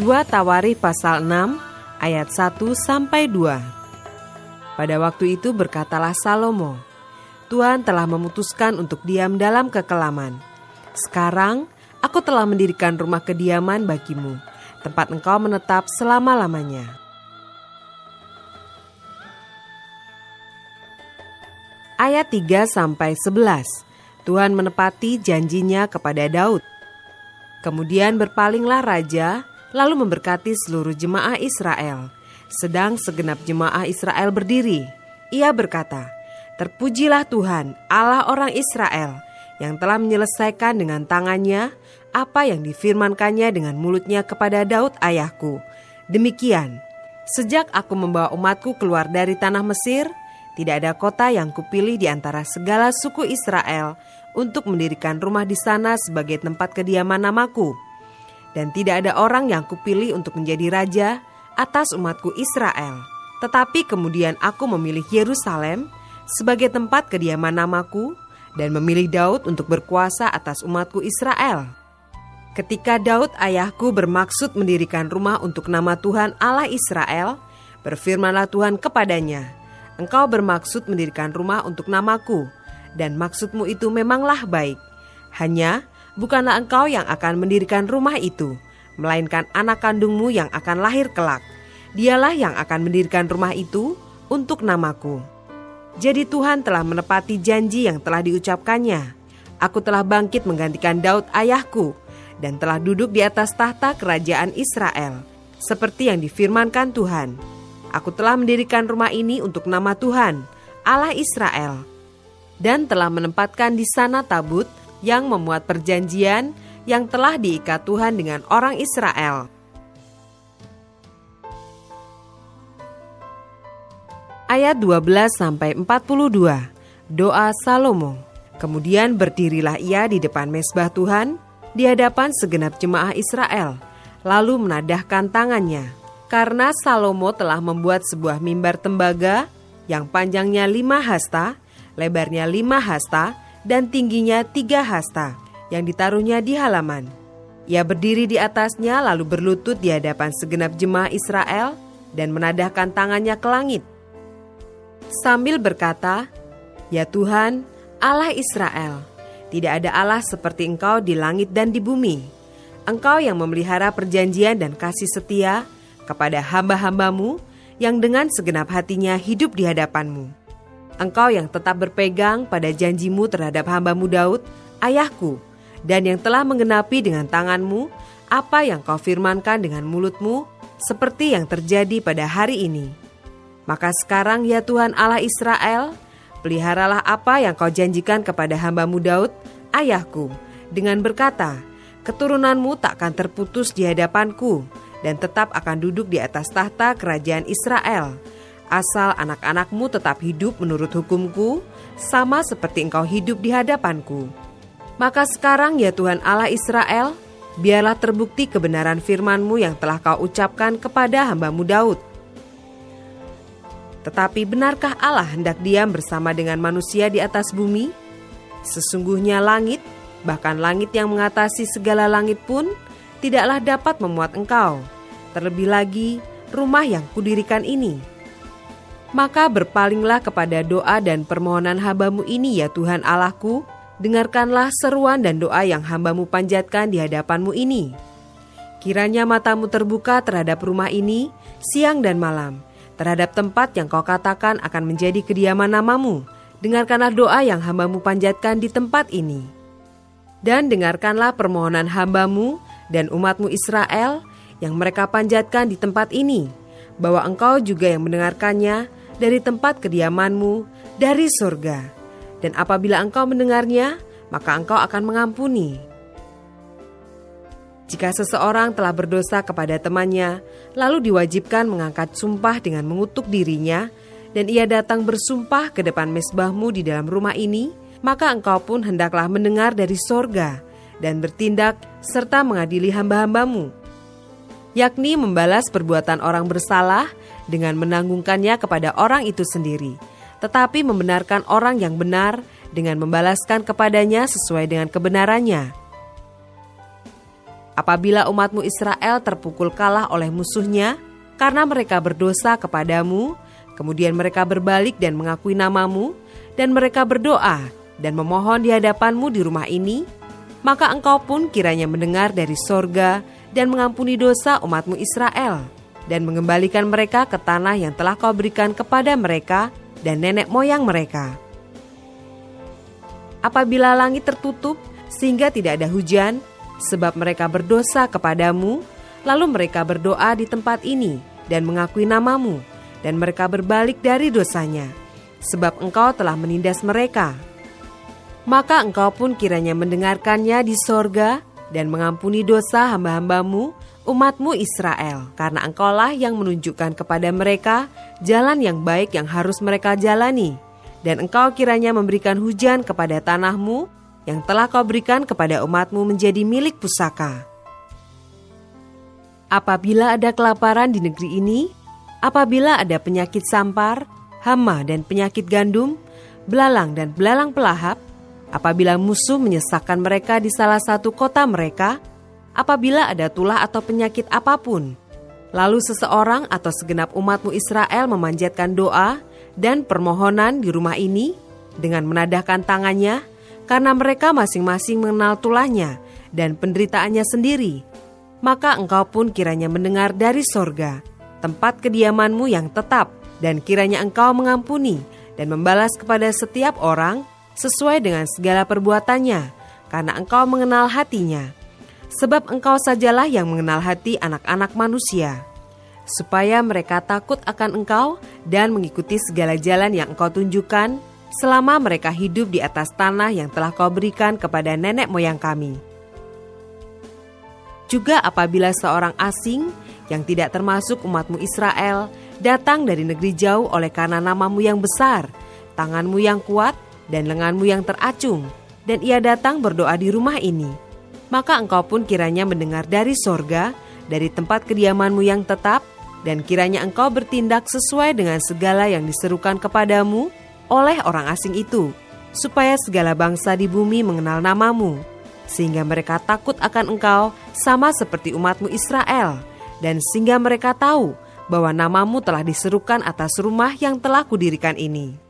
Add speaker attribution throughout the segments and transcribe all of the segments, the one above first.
Speaker 1: Dua Tawari pasal 6 ayat 1 sampai 2. Pada waktu itu berkatalah Salomo, Tuhan telah memutuskan untuk diam dalam kekelaman. Sekarang aku telah mendirikan rumah kediaman bagimu, tempat engkau menetap selama-lamanya. Ayat 3 sampai 11. Tuhan menepati janjinya kepada Daud. Kemudian berpalinglah raja lalu memberkati seluruh jemaah Israel. Sedang segenap jemaah Israel berdiri, ia berkata, Terpujilah Tuhan, Allah orang Israel, yang telah menyelesaikan dengan tangannya apa yang difirmankannya dengan mulutnya kepada Daud ayahku. Demikian, sejak aku membawa umatku keluar dari tanah Mesir, tidak ada kota yang kupilih di antara segala suku Israel untuk mendirikan rumah di sana sebagai tempat kediaman namaku dan tidak ada orang yang kupilih untuk menjadi raja atas umatku Israel. Tetapi kemudian aku memilih Yerusalem sebagai tempat kediaman namaku dan memilih Daud untuk berkuasa atas umatku Israel. Ketika Daud ayahku bermaksud mendirikan rumah untuk nama Tuhan Allah Israel, berfirmanlah Tuhan kepadanya, Engkau bermaksud mendirikan rumah untuk namaku, dan maksudmu itu memanglah baik. Hanya bukanlah engkau yang akan mendirikan rumah itu, melainkan anak kandungmu yang akan lahir kelak. Dialah yang akan mendirikan rumah itu untuk namaku. Jadi Tuhan telah menepati janji yang telah diucapkannya. Aku telah bangkit menggantikan Daud ayahku dan telah duduk di atas tahta kerajaan Israel, seperti yang difirmankan Tuhan. Aku telah mendirikan rumah ini untuk nama Tuhan, Allah Israel, dan telah menempatkan di sana tabut yang memuat perjanjian yang telah diikat Tuhan dengan orang Israel. Ayat 12 sampai 42. Doa Salomo. Kemudian berdirilah ia di depan mesbah Tuhan di hadapan segenap jemaah Israel, lalu menadahkan tangannya. Karena Salomo telah membuat sebuah mimbar tembaga yang panjangnya lima hasta, lebarnya lima hasta, dan tingginya tiga hasta yang ditaruhnya di halaman. Ia berdiri di atasnya lalu berlutut di hadapan segenap jemaah Israel dan menadahkan tangannya ke langit. Sambil berkata, Ya Tuhan, Allah Israel, tidak ada Allah seperti Engkau di langit dan di bumi. Engkau yang memelihara perjanjian dan kasih setia kepada hamba-hambamu yang dengan segenap hatinya hidup di hadapanmu. Engkau yang tetap berpegang pada janjimu terhadap hambamu Daud, ayahku, dan yang telah menggenapi dengan tanganmu apa yang kau firmankan dengan mulutmu, seperti yang terjadi pada hari ini. Maka sekarang ya Tuhan Allah Israel, peliharalah apa yang kau janjikan kepada hambamu Daud, ayahku, dengan berkata, keturunanmu takkan terputus di hadapanku, dan tetap akan duduk di atas tahta kerajaan Israel.' Asal anak-anakmu tetap hidup menurut hukumku, sama seperti engkau hidup di hadapanku. Maka sekarang ya Tuhan Allah Israel, biarlah terbukti kebenaran firmanmu yang telah kau ucapkan kepada hambamu Daud. Tetapi benarkah Allah hendak diam bersama dengan manusia di atas bumi? Sesungguhnya langit, bahkan langit yang mengatasi segala langit pun, tidaklah dapat memuat engkau. Terlebih lagi, rumah yang kudirikan ini maka berpalinglah kepada doa dan permohonan hambamu ini ya Tuhan Allahku, dengarkanlah seruan dan doa yang hambamu panjatkan di hadapanmu ini. Kiranya matamu terbuka terhadap rumah ini siang dan malam, terhadap tempat yang kau katakan akan menjadi kediaman namamu. Dengarkanlah doa yang hambamu panjatkan di tempat ini. Dan dengarkanlah permohonan hambamu dan umatmu Israel yang mereka panjatkan di tempat ini, bahwa engkau juga yang mendengarkannya dari tempat kediamanmu, dari surga. Dan apabila engkau mendengarnya, maka engkau akan mengampuni. Jika seseorang telah berdosa kepada temannya, lalu diwajibkan mengangkat sumpah dengan mengutuk dirinya, dan ia datang bersumpah ke depan mesbahmu di dalam rumah ini, maka engkau pun hendaklah mendengar dari sorga dan bertindak serta mengadili hamba-hambamu, yakni membalas perbuatan orang bersalah dengan menanggungkannya kepada orang itu sendiri, tetapi membenarkan orang yang benar dengan membalaskan kepadanya sesuai dengan kebenarannya. Apabila umatmu Israel terpukul kalah oleh musuhnya karena mereka berdosa kepadamu, kemudian mereka berbalik dan mengakui namamu, dan mereka berdoa dan memohon di hadapanmu di rumah ini, maka engkau pun kiranya mendengar dari sorga dan mengampuni dosa umatmu Israel, dan mengembalikan mereka ke tanah yang telah kau berikan kepada mereka dan nenek moyang mereka. Apabila langit tertutup sehingga tidak ada hujan, sebab mereka berdosa kepadamu, lalu mereka berdoa di tempat ini dan mengakui namamu, dan mereka berbalik dari dosanya, sebab engkau telah menindas mereka. Maka engkau pun kiranya mendengarkannya di sorga dan mengampuni dosa hamba-hambamu, umatmu Israel, karena engkaulah yang menunjukkan kepada mereka jalan yang baik yang harus mereka jalani. Dan engkau kiranya memberikan hujan kepada tanahmu, yang telah kau berikan kepada umatmu menjadi milik pusaka. Apabila ada kelaparan di negeri ini, apabila ada penyakit sampar, hama dan penyakit gandum, belalang dan belalang pelahap, apabila musuh menyesakkan mereka di salah satu kota mereka, apabila ada tulah atau penyakit apa pun, lalu seseorang atau segenap umatmu Israel memanjatkan doa dan permohonan di rumah ini dengan menadahkan tangannya, karena mereka masing-masing mengenal tulahnya dan penderitaannya sendiri, maka engkau pun kiranya mendengar dari sorga, tempat kediamanmu yang tetap, dan kiranya engkau mengampuni dan membalas kepada setiap orang sesuai dengan segala perbuatannya, karena engkau mengenal hatinya. Sebab engkau sajalah yang mengenal hati anak-anak manusia, supaya mereka takut akan engkau dan mengikuti segala jalan yang engkau tunjukkan, selama mereka hidup di atas tanah yang telah kau berikan kepada nenek moyang kami. Juga apabila seorang asing yang tidak termasuk umatmu Israel datang dari negeri jauh oleh karena namamu yang besar, tanganmu yang kuat, dan lenganmu yang teracung, dan ia datang berdoa di rumah ini, maka engkau pun kiranya mendengar dari sorga, dari tempat kediamanmu yang tetap, dan kiranya engkau bertindak sesuai dengan segala yang diserukan kepadamu oleh orang asing itu, supaya segala bangsa di bumi mengenal namamu, sehingga mereka takut akan engkau sama seperti umatmu Israel, dan sehingga mereka tahu bahwa namamu telah diserukan atas rumah yang telah kudirikan ini.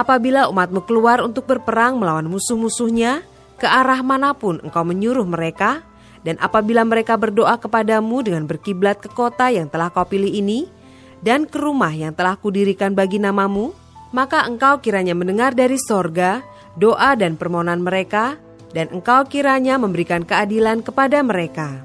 Speaker 1: Apabila umatmu keluar untuk berperang melawan musuh-musuhnya, ke arah mana pun engkau menyuruh mereka, dan apabila mereka berdoa kepadamu dengan berkiblat ke kota yang telah kau pilih ini, dan ke rumah yang telah kudirikan bagi namamu, maka engkau kiranya mendengar dari sorga doa dan permohonan mereka, dan engkau kiranya memberikan keadilan kepada mereka.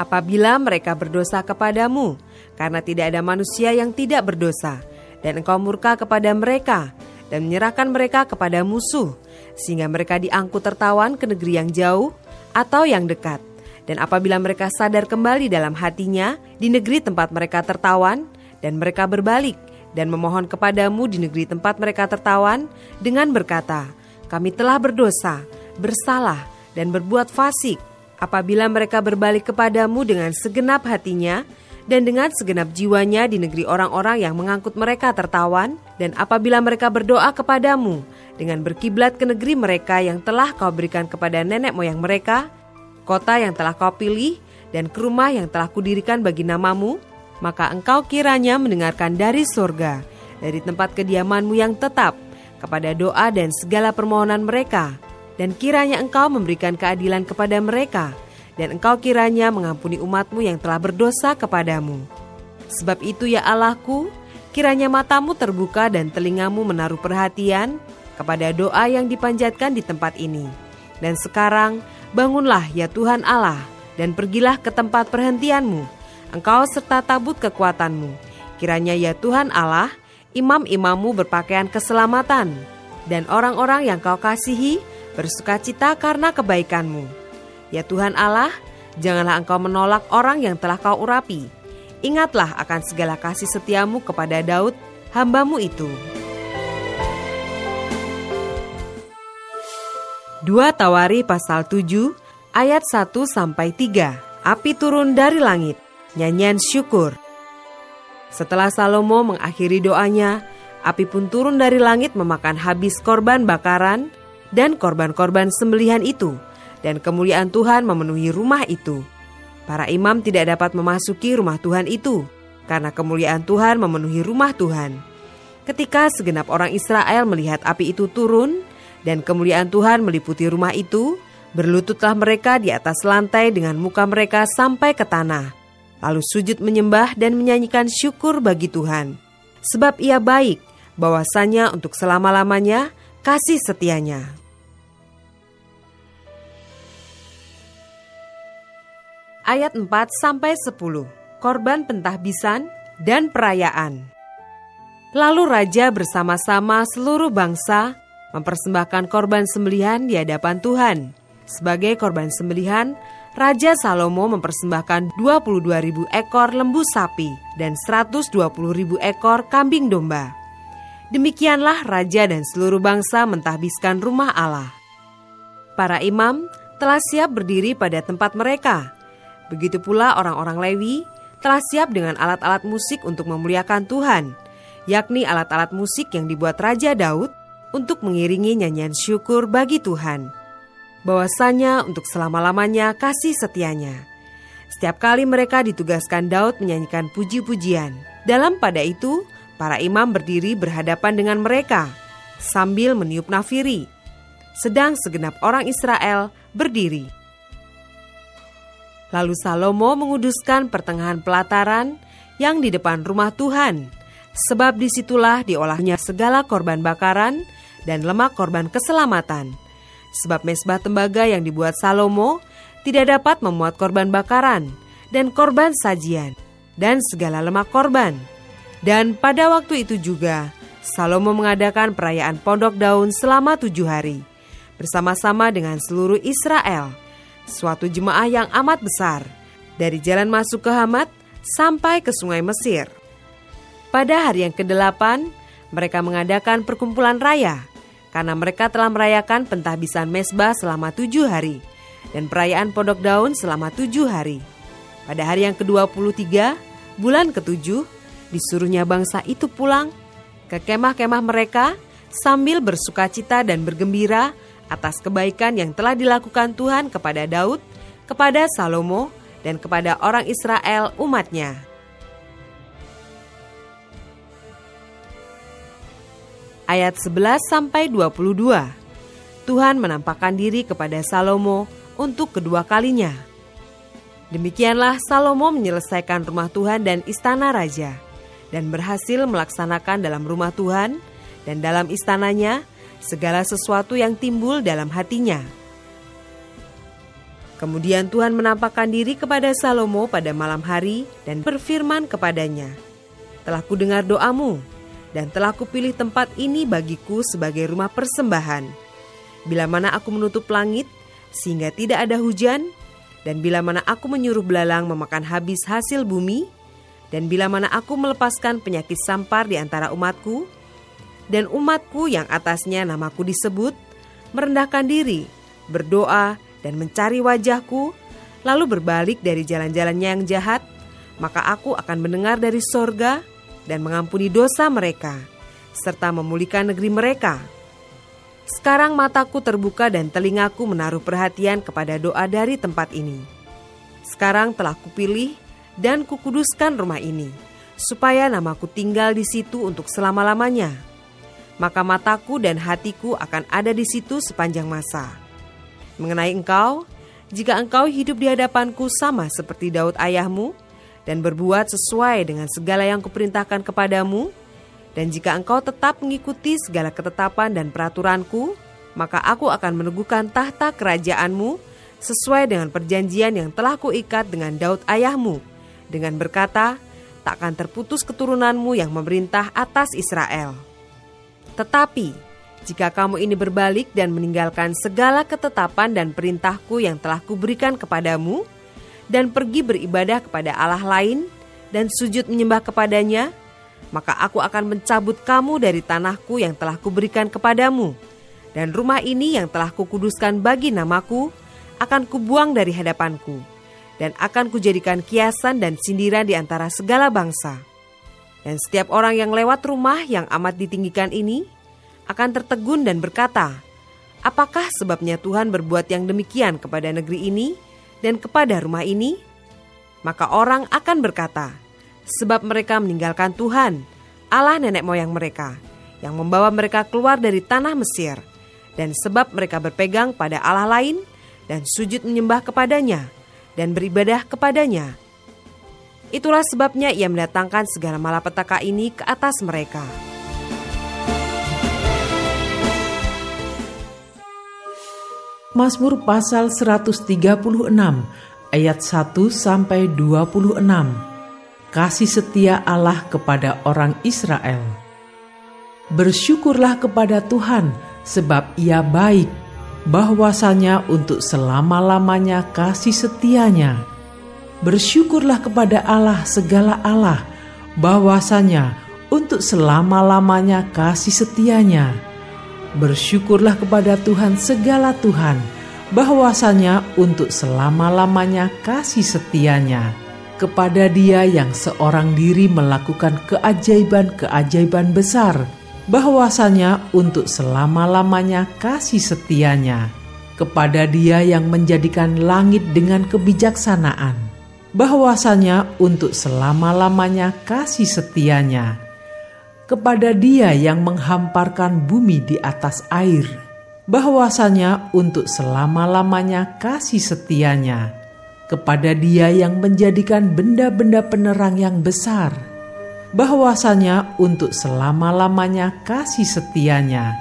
Speaker 1: Apabila mereka berdosa kepadamu, karena tidak ada manusia yang tidak berdosa, dan engkau murka kepada mereka, dan menyerahkan mereka kepada musuh, sehingga mereka diangkut tertawan ke negeri yang jauh atau yang dekat. Dan apabila mereka sadar kembali dalam hatinya di negeri tempat mereka tertawan, dan mereka berbalik dan memohon kepadamu di negeri tempat mereka tertawan dengan berkata, kami telah berdosa, bersalah, dan berbuat fasik. Apabila mereka berbalik kepadamu dengan segenap hatinya dan dengan segenap jiwanya di negeri orang-orang yang mengangkut mereka tertawan, dan apabila mereka berdoa kepadamu dengan berkiblat ke negeri mereka yang telah kau berikan kepada nenek moyang mereka, kota yang telah kau pilih, dan ke rumah yang telah kudirikan bagi namamu, maka engkau kiranya mendengarkan dari sorga, dari tempat kediamanmu yang tetap, kepada doa dan segala permohonan mereka, dan kiranya engkau memberikan keadilan kepada mereka, dan engkau kiranya mengampuni umatmu yang telah berdosa kepadamu. Sebab itu ya Allahku, kiranya matamu terbuka dan telingamu menaruh perhatian kepada doa yang dipanjatkan di tempat ini. Dan sekarang, bangunlah ya Tuhan Allah, dan pergilah ke tempat perhentianmu, engkau serta tabut kekuatanmu. Kiranya ya Tuhan Allah, imam-imammu berpakaian keselamatan, dan orang-orang yang kau kasihi bersukacita karena kebaikanmu. Ya Tuhan Allah, janganlah engkau menolak orang yang telah kau urapi. Ingatlah akan segala kasih setiamu kepada Daud, hambamu itu. 2 Tawari pasal 7 ayat 1 sampai 3. Api turun dari langit. Nyanyian syukur. Setelah Salomo mengakhiri doanya, api pun turun dari langit memakan habis korban bakaran dan korban-korban sembelihan itu, dan kemuliaan Tuhan memenuhi rumah itu. Para imam tidak dapat memasuki rumah Tuhan itu, karena kemuliaan Tuhan memenuhi rumah Tuhan. Ketika segenap orang Israel melihat api itu turun, dan kemuliaan Tuhan meliputi rumah itu, berlututlah mereka di atas lantai dengan muka mereka sampai ke tanah, lalu sujud menyembah dan menyanyikan syukur bagi Tuhan. Sebab ia baik, bahwasanya untuk selama-lamanya kasih setianya. Ayat 4 sampai 10. Korban pentahbisan dan perayaan. Lalu raja bersama-sama seluruh bangsa mempersembahkan korban sembelihan di hadapan Tuhan. Sebagai korban sembelihan, Raja Salomo mempersembahkan 22.000 ekor lembu sapi dan 120.000 ekor kambing domba. Demikianlah raja dan seluruh bangsa mentahbiskan rumah Allah. Para imam telah siap berdiri pada tempat mereka. Begitu pula orang-orang Lewi telah siap dengan alat-alat musik untuk memuliakan Tuhan, yakni alat-alat musik yang dibuat Raja Daud untuk mengiringi nyanyian syukur bagi Tuhan. Bahwasanya untuk selama-lamanya kasih setianya. Setiap kali mereka ditugaskan Daud menyanyikan puji-pujian. Dalam pada itu, Para imam berdiri berhadapan dengan mereka sambil meniup nafiri, sedang segenap orang Israel berdiri. Lalu Salomo menguduskan pertengahan pelataran yang di depan rumah Tuhan, sebab di situlah diolahnya segala korban bakaran dan lemak korban keselamatan. Sebab mesbah tembaga yang dibuat Salomo tidak dapat memuat korban bakaran dan korban sajian dan segala lemak korban. Dan pada waktu itu juga, Salomo mengadakan perayaan pondok daun selama tujuh hari, bersama-sama dengan seluruh Israel, suatu jemaah yang amat besar, dari jalan masuk ke Hamat sampai ke sungai Mesir. Pada hari yang ke-8, mereka mengadakan perkumpulan raya, karena mereka telah merayakan pentahbisan mesbah selama tujuh hari, dan perayaan pondok daun selama tujuh hari. Pada hari yang ke-23, bulan ketujuh, disuruhnya bangsa itu pulang ke kemah-kemah mereka sambil bersuka cita dan bergembira atas kebaikan yang telah dilakukan Tuhan kepada Daud, kepada Salomo, dan kepada orang Israel umatnya. Ayat 11 sampai 22. Tuhan menampakkan diri kepada Salomo untuk kedua kalinya. Demikianlah Salomo menyelesaikan rumah Tuhan dan istana raja dan berhasil melaksanakan dalam rumah Tuhan dan dalam istananya segala sesuatu yang timbul dalam hatinya. Kemudian Tuhan menampakkan diri kepada Salomo pada malam hari dan berfirman kepadanya, Telah ku dengar doamu, dan telah kupilih tempat ini bagiku sebagai rumah persembahan. Bila mana aku menutup langit, sehingga tidak ada hujan, dan bila mana aku menyuruh belalang memakan habis hasil bumi, dan bila mana aku melepaskan penyakit sampar di antara umatku, dan umatku yang atasnya namaku disebut, merendahkan diri, berdoa, dan mencari wajahku, lalu berbalik dari jalan-jalannya yang jahat, maka aku akan mendengar dari sorga dan mengampuni dosa mereka, serta memulihkan negeri mereka. Sekarang mataku terbuka dan telingaku menaruh perhatian kepada doa dari tempat ini. Sekarang telah kupilih dan kukuduskan rumah ini, supaya namaku tinggal di situ untuk selama-lamanya. Maka mataku dan hatiku akan ada di situ sepanjang masa. Mengenai engkau, jika engkau hidup di hadapanku sama seperti Daud ayahmu, dan berbuat sesuai dengan segala yang kuperintahkan kepadamu, dan jika engkau tetap mengikuti segala ketetapan dan peraturanku, maka aku akan meneguhkan tahta kerajaanmu sesuai dengan perjanjian yang telah kuikat dengan Daud ayahmu dengan berkata, takkan terputus keturunanmu yang memerintah atas Israel. Tetapi, jika kamu ini berbalik dan meninggalkan segala ketetapan dan perintahku yang telah kuberikan kepadamu, dan pergi beribadah kepada Allah lain, dan sujud menyembah kepadanya, maka aku akan mencabut kamu dari tanahku yang telah kuberikan kepadamu, dan rumah ini yang telah kukuduskan bagi namaku, akan kubuang dari hadapanku, dan akan kujadikan kiasan dan sindiran di antara segala bangsa. Dan setiap orang yang lewat rumah yang amat ditinggikan ini, akan tertegun dan berkata, Apakah sebabnya Tuhan berbuat yang demikian kepada negeri ini dan kepada rumah ini? Maka orang akan berkata, Sebab mereka meninggalkan Tuhan, Allah nenek moyang mereka, yang membawa mereka keluar dari tanah Mesir, dan sebab mereka berpegang pada Allah lain dan sujud menyembah kepadanya dan beribadah kepadanya. Itulah sebabnya ia mendatangkan segala malapetaka ini ke atas mereka.
Speaker 2: Mazmur pasal 136 ayat 1 sampai 26. Kasih setia Allah kepada orang Israel. Bersyukurlah kepada Tuhan sebab Ia baik, bahwasanya untuk selama-lamanya kasih setianya. Bersyukurlah kepada Allah segala Allah, bahwasanya untuk selama-lamanya kasih setianya. Bersyukurlah kepada Tuhan segala Tuhan, bahwasanya untuk selama-lamanya kasih setianya. Kepada dia yang seorang diri melakukan keajaiban-keajaiban besar, bahwasanya untuk selama-lamanya kasih setianya. Kepada dia yang menjadikan langit dengan kebijaksanaan, bahwasanya untuk selama-lamanya kasih setianya kepada Dia yang menghamparkan bumi di atas air, bahwasanya untuk selama-lamanya kasih setianya, kepada Dia yang menjadikan benda-benda penerang yang besar, bahwasanya untuk selama-lamanya kasih setianya,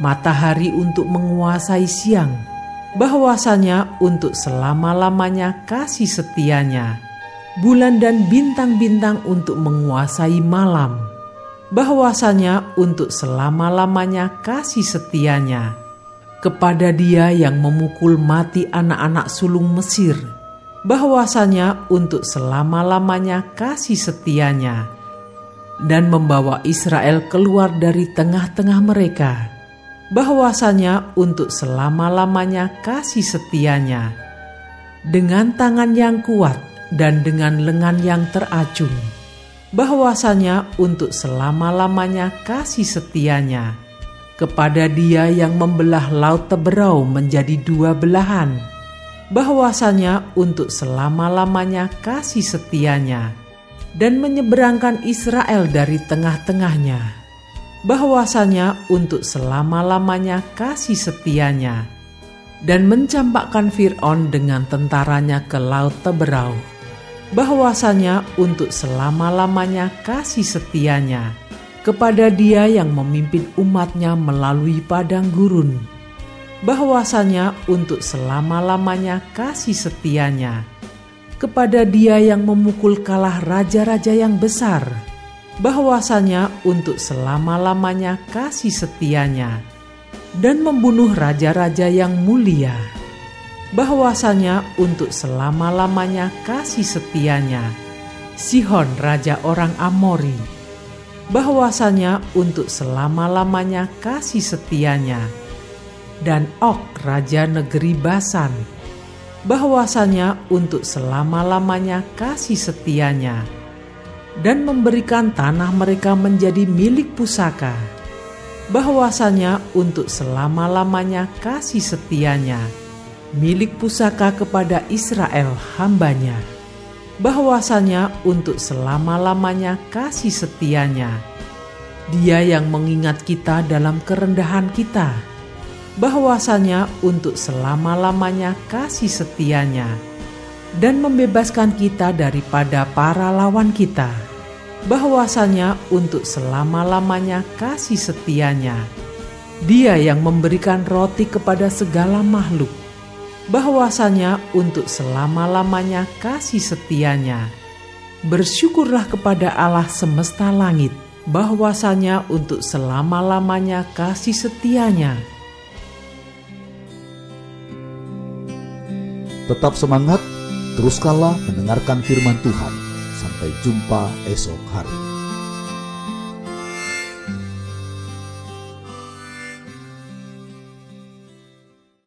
Speaker 2: matahari untuk menguasai siang, bahwasanya untuk selama-lamanya kasih setianya, bulan dan bintang-bintang untuk menguasai malam. Bahwasanya untuk selama-lamanya kasih setianya kepada dia yang memukul mati anak-anak sulung Mesir, bahwasanya untuk selama-lamanya kasih setianya dan membawa Israel keluar dari tengah-tengah mereka, bahwasanya untuk selama-lamanya kasih setianya dengan tangan yang kuat dan dengan lengan yang teracung bahwasanya untuk selama-lamanya kasih setianya kepada dia yang membelah laut teberau menjadi dua belahan, bahwasanya untuk selama-lamanya kasih setianya dan menyeberangkan Israel dari tengah-tengahnya, bahwasanya untuk selama-lamanya kasih setianya dan mencampakkan Fir'aun dengan tentaranya ke laut teberau. Bahwasanya untuk selama-lamanya kasih setianya kepada dia yang memimpin umatnya melalui padang gurun, bahwasanya untuk selama-lamanya kasih setianya kepada dia yang memukul kalah raja-raja yang besar, bahwasanya untuk selama-lamanya kasih setianya dan membunuh raja-raja yang mulia bahwasanya untuk selama-lamanya kasih setianya. Sihon raja orang Amori, bahwasanya untuk selama-lamanya kasih setianya. Dan Ok raja negeri Basan, bahwasanya untuk selama-lamanya kasih setianya. Dan memberikan tanah mereka menjadi milik pusaka, bahwasanya untuk selama-lamanya kasih setianya milik pusaka kepada Israel hambanya, bahwasanya untuk selama-lamanya kasih setianya. Dia yang mengingat kita dalam kerendahan kita, bahwasanya untuk selama-lamanya kasih setianya, dan membebaskan kita daripada para lawan kita, bahwasanya untuk selama-lamanya kasih setianya. Dia yang memberikan roti kepada segala makhluk, bahwasanya untuk selama-lamanya kasih setianya. Bersyukurlah kepada Allah semesta langit, bahwasanya untuk selama-lamanya kasih setianya.
Speaker 3: Tetap semangat, teruskanlah mendengarkan firman Tuhan. Sampai jumpa esok hari.